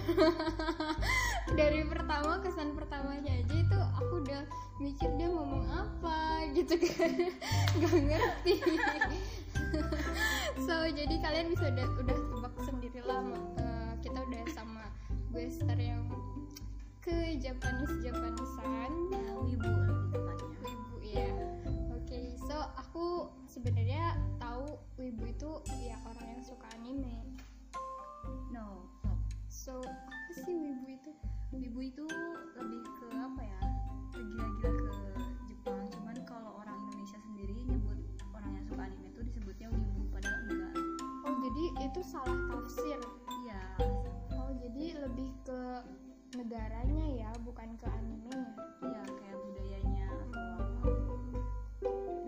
dari pertama kesan pertamanya aja itu aku udah mikir dia ngomong apa? Gitu kan. Nggak ngerti. So jadi kalian bisa udah udah tebak sendiri lah eh, kita udah sama gue star yang ke Japanese Japanisan Ya, wibu lebih tepatnya. wibu ya. Oke so aku sebenarnya tahu wibu itu ya orang yang suka anime. No. So apa sih wibu itu Wibu itu lebih ke apa ya? Tergila-gila ke Jepang. Cuman kalau orang Indonesia sendiri nyebut orang yang suka anime itu disebutnya wibu padahal enggak. oh jadi itu salah tafsir Iya. oh jadi lebih ke negaranya ya bukan ke animenya Iya, kayak budayanya atau apa.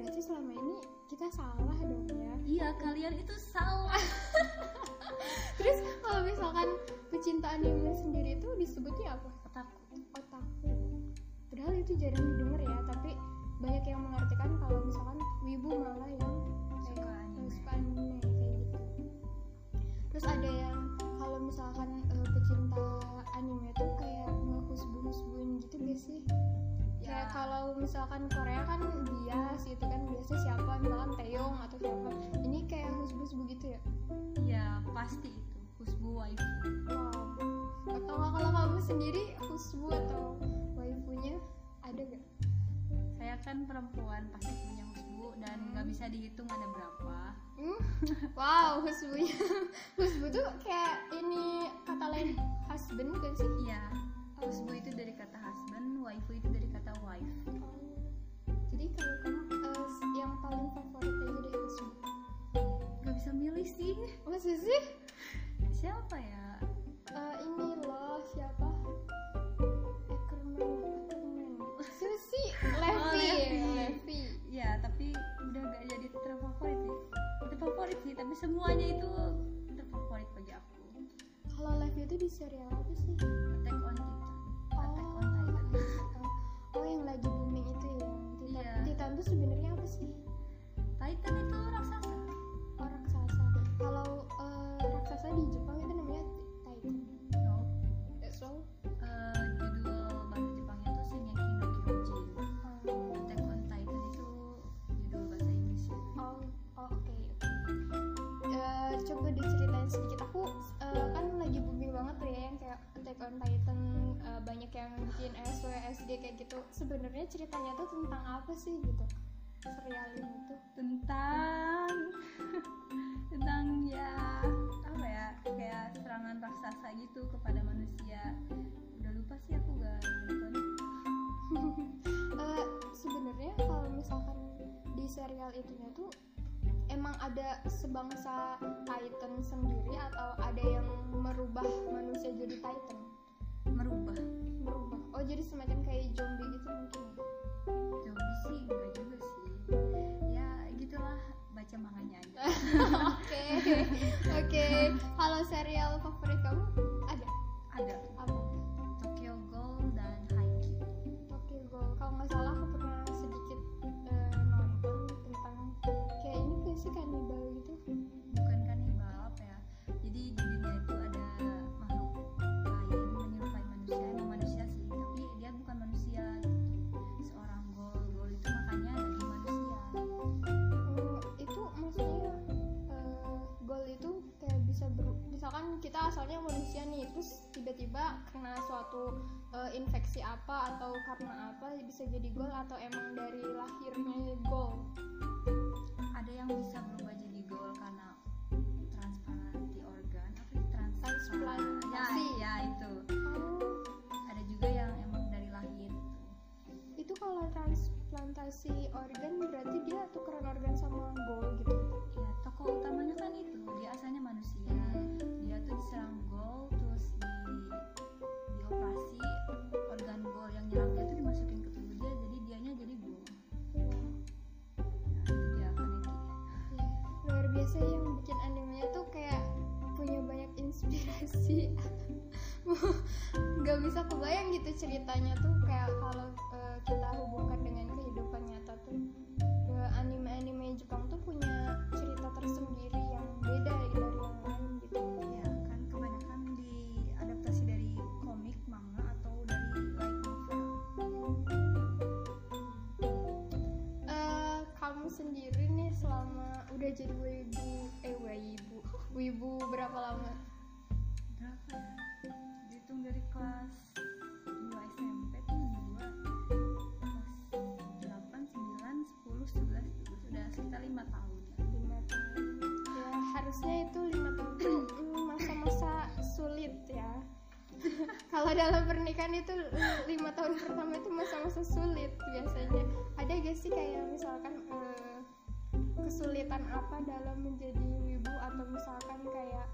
berarti selama ini kita salah dong ya Iya, kalian itu salah. pecinta anime sendiri itu disebutnya apa Otaku. otaku padahal itu jarang didengar ya tapi banyak yang mengartikan kalau misalkan wibu malah yang Suka kayak anime. suka anime kayak gitu terus ada yang kalau misalkan eh, pecinta anime tuh kayak ngehusbu-husbuin gitu gak sih kayak Ya. kalau misalkan Korea kan bias gitu kan biasa siapa misalkan Taeyong atau siapa ini kayak husbu-husbu gitu ya Iya, pasti itu. Husbu waifu. Nggak kalau kamu sendiri husbu atau waifunya ada gak? Saya kan perempuan pasti punya husbu dan nggak bisa dihitung ada berapa. Hmm? Wow, husbunya Husbu tuh kayak ini kata lain husband kan sih? Iya, husbu itu dari kata husband, waifu itu dari kata wife. Jadi kalau kamu eh, yang paling favorit aja deh husbu Gak bisa milih sih. Masa sih? Yang bikin SW, SD kayak gitu. Sebenarnya ceritanya tuh tentang apa sih gitu? Serial ini tuh. tentang tentang ya apa ya kayak serangan raksasa gitu kepada manusia udah lupa sih aku gak nonton Eh, sebenarnya kalau misalkan di serial itunya tuh emang ada sebangsa Titan sendiri atau ada yang merubah manusia jadi Titan oh jadi semacam kayak zombie gitu mungkin ya? zombie sih enggak juga sih. Ya gitulah baca manganya aja. Oke oke. Kalau serial favorit kamu kena suatu eh, infeksi apa atau karena apa bisa jadi goal atau emang dari lahirnya goal ada yang bisa berubah jadi ghoul karena transplantasi organ apa transplantasi. Ya ya itu. Oh. Ada juga yang emang dari lahir. Itu kalau mutasi organ berarti dia tukeran organ sama gol gitu? Ya tokoh utamanya kan itu. Dia asalnya manusia. Dia tuh diserang gol terus di dioperasi organ gol yang nyerang dia tuh dimasukin ke tubuh dia jadi dianya jadi gol. Ya, ya, luar biasa ya, yang bikin animenya tuh kayak punya banyak inspirasi. Nggak bisa kebayang gitu ceritanya tuh kayak kalau uh, kita hubungkan dengan anime-anime Jepang tuh punya cerita tersendiri yang beda dari yang lain gitu. Ya kan kebanyakan diadaptasi dari komik manga atau dari light novel. Eh, kamu sendiri nih selama udah jadi dalam pernikahan itu lima tahun pertama itu masa-masa sulit biasanya. Ada gak sih kayak misalkan eh, kesulitan apa dalam menjadi wibu atau misalkan kayak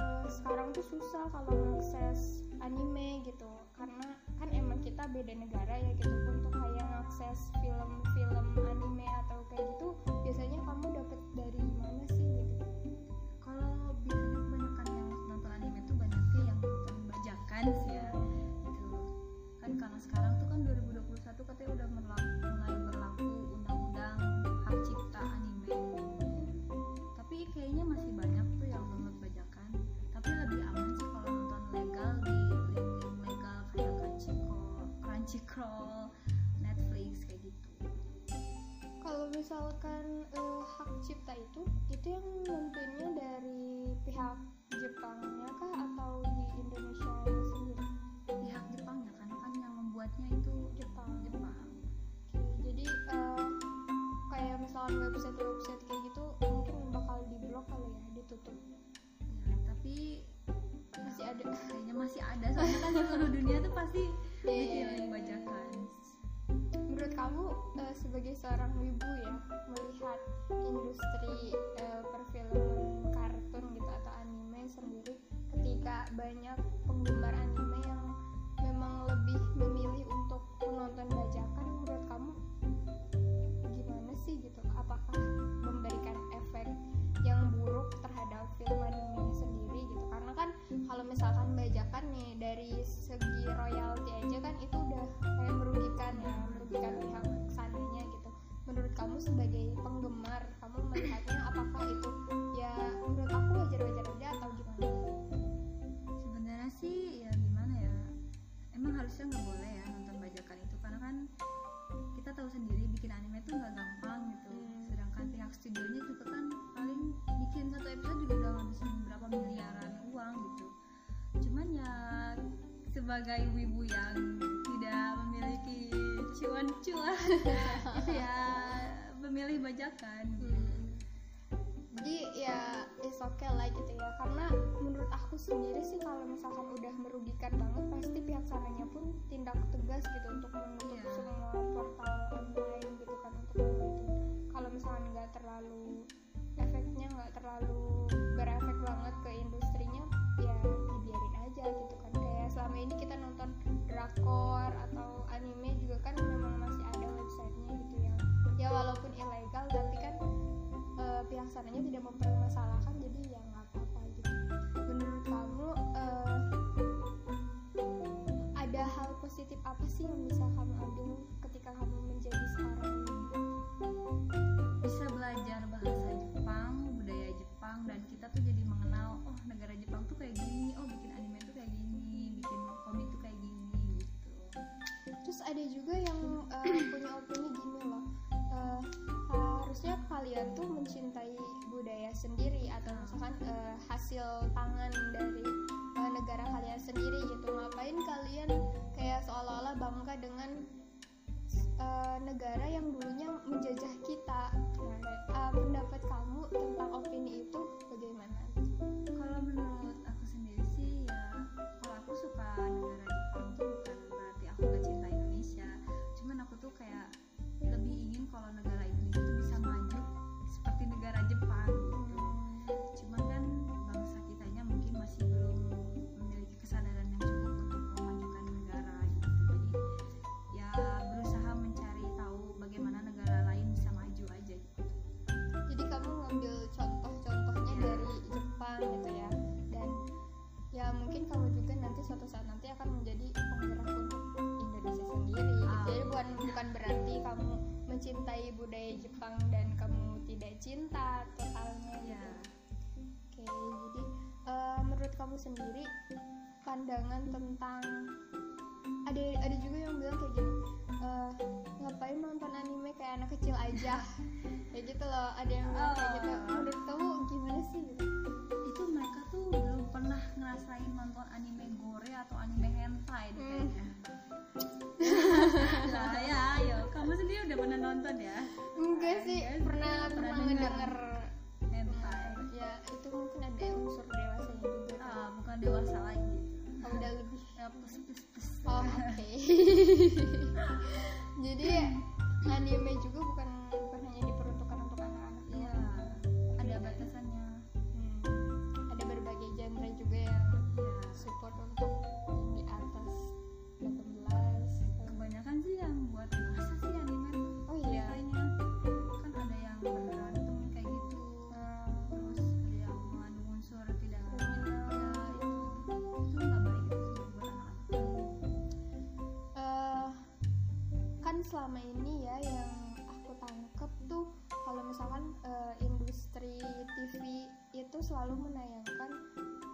eh, sekarang tuh susah kalau mengakses anime gitu? Karena kan emang kita beda negara ya gitu. Untuk kayak mengakses film-film anime atau kayak gitu biasanya kamu dapat dari mana sih gitu misalkan eh, hak cipta itu itu yang nentuinnya dari pihak Jepangnya kah atau di Indonesia sendiri? Pihak Jepang ya karena kan yang membuatnya itu Jepang. Jepang. Oke, jadi eh, kayak misalkan website-website kayak gitu mungkin bakal diblok kali ya ditutup. Ya tapi masih ada kayaknya masih ada soalnya kan seluruh dunia tuh pasti Iya, bikin bajakan menurut kamu eh, sebagai seorang wibu ya melihat industri eh, perfilman kartun gitu atau anime sendiri ketika banyak sebagai wibu yang tidak memiliki cuan-cuan itu ya memilih bajakan Hmm. jadi ya is okay lah gitu ya karena menurut aku sendiri sih kalau misalkan udah merugikan banget pasti pihak sananya pun tindak tegas gitu untuk menutup Iya. semua portal online gitu kan untuk menutup kalau misalkan nggak terlalu efeknya nggak terlalu berefek banget ke industrinya ya dibiarin aja gitu selama ini kita nonton drakor atau anime juga kan memang masih ada websitenya gitu ya. Ya walaupun ilegal tapi kan eh, pihak sananya tidak mempermasalahkan jadi ya nggak apa-apa gitu. Menurut kamu eh, ada hal positif apa sih yang bisa kamu ambil ketika kamu menjadi seorang ibu bisa belajar bahasa Jepang, budaya Jepang dan kita tuh jadi mengenal oh negara Jepang tuh kayak gini, oh ada juga yang eh, punya opini gini loh. Eh, harusnya kalian tuh mencintai budaya sendiri atau misalkan eh, hasil tangan dari eh, negara kalian sendiri gitu. Ngapain kalian kayak seolah-olah bangga dengan eh, negara yang dulunya menjajah kita cinta totalnya ya Oke, jadi eh, menurut kamu sendiri pandangan tentang ada ada juga yang bilang kayak gini eh, ngapain nonton anime kayak anak kecil aja? Kayak gitu loh ada yang bilang kayak gitu. Oh. menurut kamu gimana sih gitu? Itu mereka tuh belum pernah ngerasain nonton anime gore atau anime hentai deh Hmm. kayaknya. Lah ya kamu sendiri udah pernah nonton ya? Enggak sih Enggak sih, pernah pernah pernah dengar. ngedenger hentai. Ya itu mungkin ada unsur dewasanya juga kan. ah bukan dewasa lagi. Oh, udah lebih. Ya pus pus pus. Oh oke. Jadi anime juga bukan selama ini ya yang aku tangkep tuh kalau misalkan eh, industri TV itu selalu menayangkan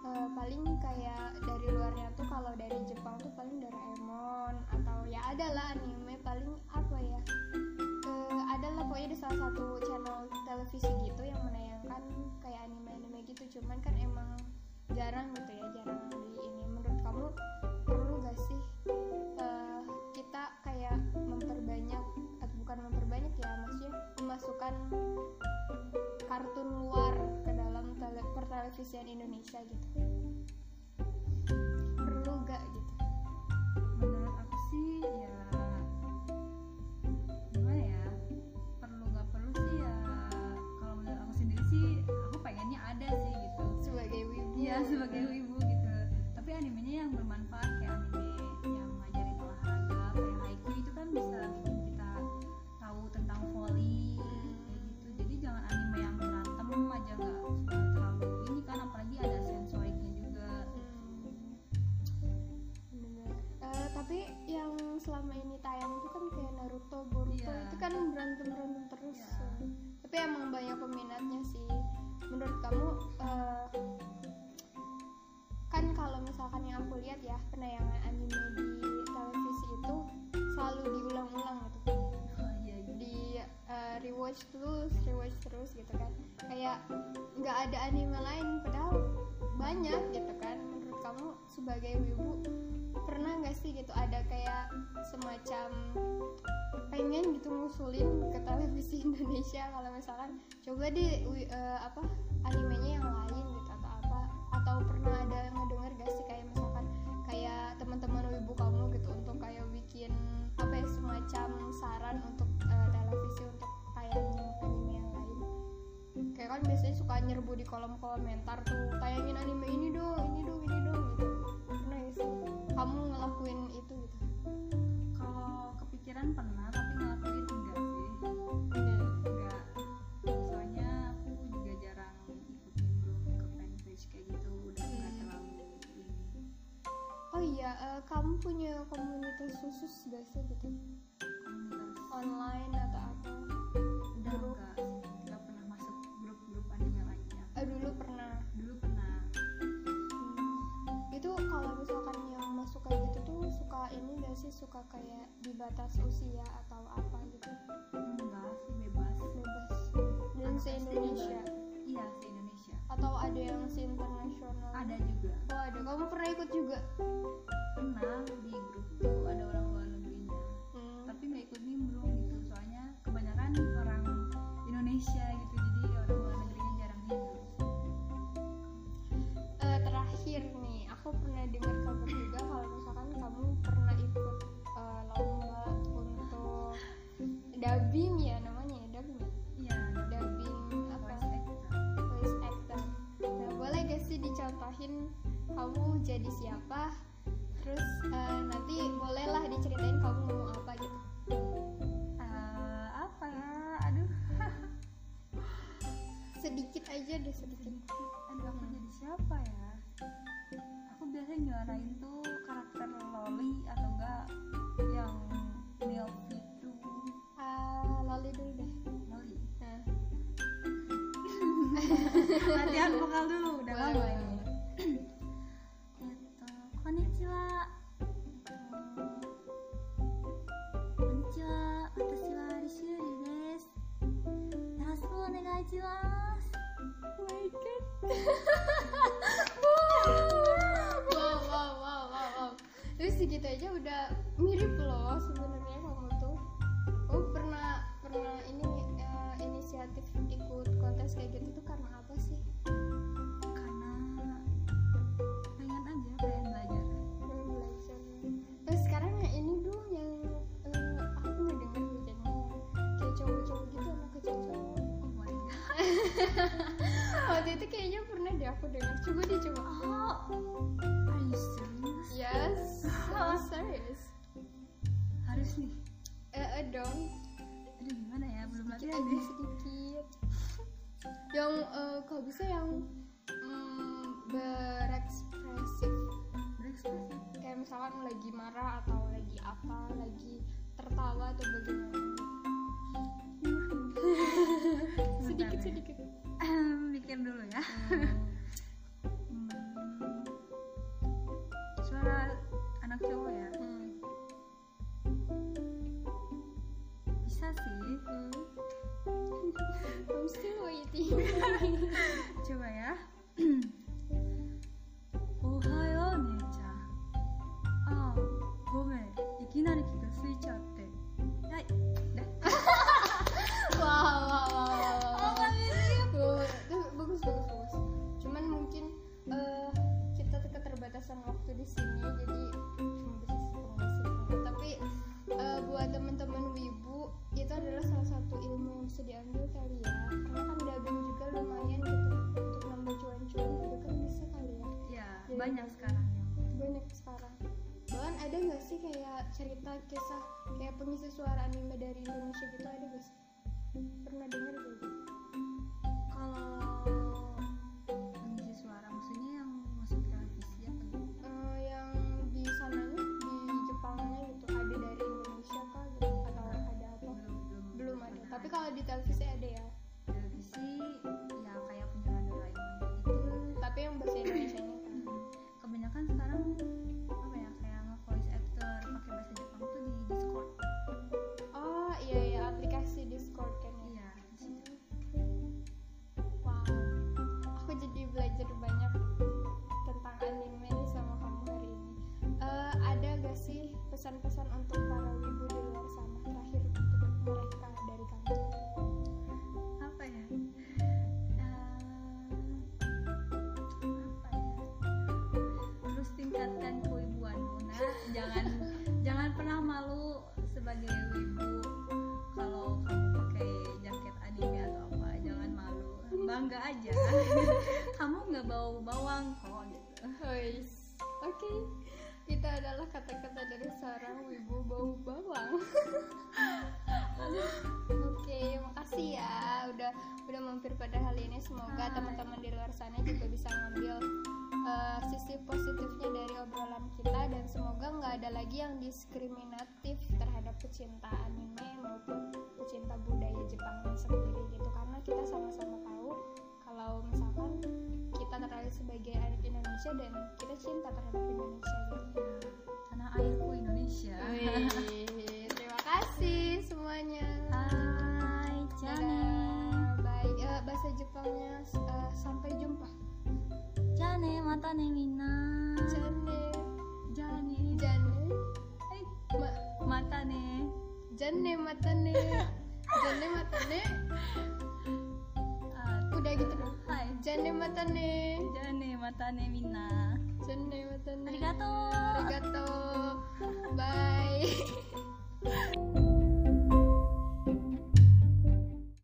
eh, paling kayak dari luarnya tuh kalau dari Jepang tuh paling Doraemon atau ya ada lah anime paling apa ya eh, ada lah pokoknya di salah satu channel televisi gitu yang menayangkan kayak anime-anime gitu. Cuman kan emang jarang gitu ya jarang di memasukkan kartun luar ke dalam tele, pertelevisian Indonesia gitu. Perlu gak gitu? Menurut aku sih ya rewatch terus, rewatch terus gitu kan. Kayak nggak ada anime lain padahal banyak gitu kan. Menurut kamu sebagai wibu pernah nggak sih gitu ada kayak semacam pengen gitu ngusulin ke televisi Indonesia kalau misalkan coba deh wi- eh, apa animenya yang lain gitu atau apa atau pernah ada ngedenger gak sih kayak misalkan kayak teman-teman wibu kamu gitu untuk kayak bikin apa ya semacam saran untuk eh, televisi untuk tayangin anime yang lain kayak kan biasanya suka nyerbu di kolom komentar tuh tayangin anime ini dong ini dong ini dong gitu. Pernah ya sih? Kamu ngelakuin itu gitu? Kalau kepikiran pernah tapi ngelakuin enggak sih. Enggak soalnya aku juga jarang ikutin belum ke fanpage kayak gitu udah nggak Hmm. terlalu ini. Oh iya eh, kamu punya komunitas khusus gak sih gitu? Komunitas. Online Kalau misalkan yang masuk kayak gitu tuh suka ini gak sih? Suka kayak di batas usia atau apa gitu? Enggak sih bebas. Bebas. Dan se Indonesia iya se Indonesia atau ada yang se internasional ada juga. Oh ada. Kamu pernah ikut juga? Pernah di grup tuh ada orang luar negerinya. Hmm, tapi nggak ikut nimbrung gitu. Soalnya kebanyakan orang Indonesia mungkin kamu jadi siapa terus uh, nanti bolehlah diceritain kamu mau apa gitu. Uh, apa? Ya aduh. Sedikit aja deh sedikit. Aduh aku jadi siapa ya? Aku biasanya nyuarain tuh karakter loli atau enggak yang milk itu uh, ah, loli dulu deh. Loli. Uh. latihan vokal dulu udah lama wow, wow, wow, wow, wow. Terus segitu aja udah mirip loh sebenarnya kamu tuh. Oh pernah pernah ini eh, inisiatif ikut kontes kayak gitu tuh karena apa sih? karena pengen aja pengen belajar Pengen belajar. Terus sekarang yang ini dong yang eh, aku ngedenger hujannya kayak cowok-cowok gitu anak kecil cowok. oh my god itu kayaknya pernah deh aku dengar. Coba deh coba. oh. Are you serious? Yes, I'm serious. harus nih. Eh, eh dong. aduh gimana ya? Belum latihan aja deh sedikit. Yang eh, kalau bisa yang mm, berekspresif berekspresi? Kayak misalkan lagi marah atau lagi apa lagi tertawa atau bagaimana? Sedikit ya. sedikit mikir dulu ya Hmm. suara anak cowok ya Hmm. bisa sih Hmm. I'm still waiting coba ya kali ya. Karena kan dubbing juga lumayan gitu untuk nambah cuan-cuan juga kan bisa kali ya. ya banyak sekarang Banyak sekarang. Bahkan ada nggak sih kayak cerita kisah kayak pengisi suara anime dari Indonesia gitu ada nggak sih? Pernah dengar gak? gitu? kalau pengisi suara maksudnya yang masuk televisi apa gitu Eh, yang di sananya di Jepangnya gitu ada dari Indonesia kah gitu tapi kalau di televisi ada ya ya kayak penjualan Doraemon gitu Hmm, tapi yang bahasa Indonesia nya kan kebanyakan sekarang apa ya kayak nge-voice actor pakai bahasa Jepang tuh di Discord. Oh iya iya aplikasi Discord kan ya? Iya di situ. Wow aku jadi belajar banyak tentang anime sama kamu hari ini. Eh, ada gak sih pesan-pesan untuk bangga aja kamu nggak bau bawang kok gitu Guys, oke. Itu adalah kata-kata dari seorang wibu bau bawang. oke, makasih ya udah udah mampir pada hal ini. Semoga teman-teman di luar sana juga bisa ngambil eh, sisi positifnya dari obrolan kita dan semoga nggak ada lagi yang diskriminatif terhadap pecinta anime maupun pecinta budaya Jepang sendiri gitu karena kita sama-sama tahu kalau misalkan kita terlahir sebagai anak Indonesia dan kita cinta terhadap Indonesia gitu. たね。じゃあねまたねみんな。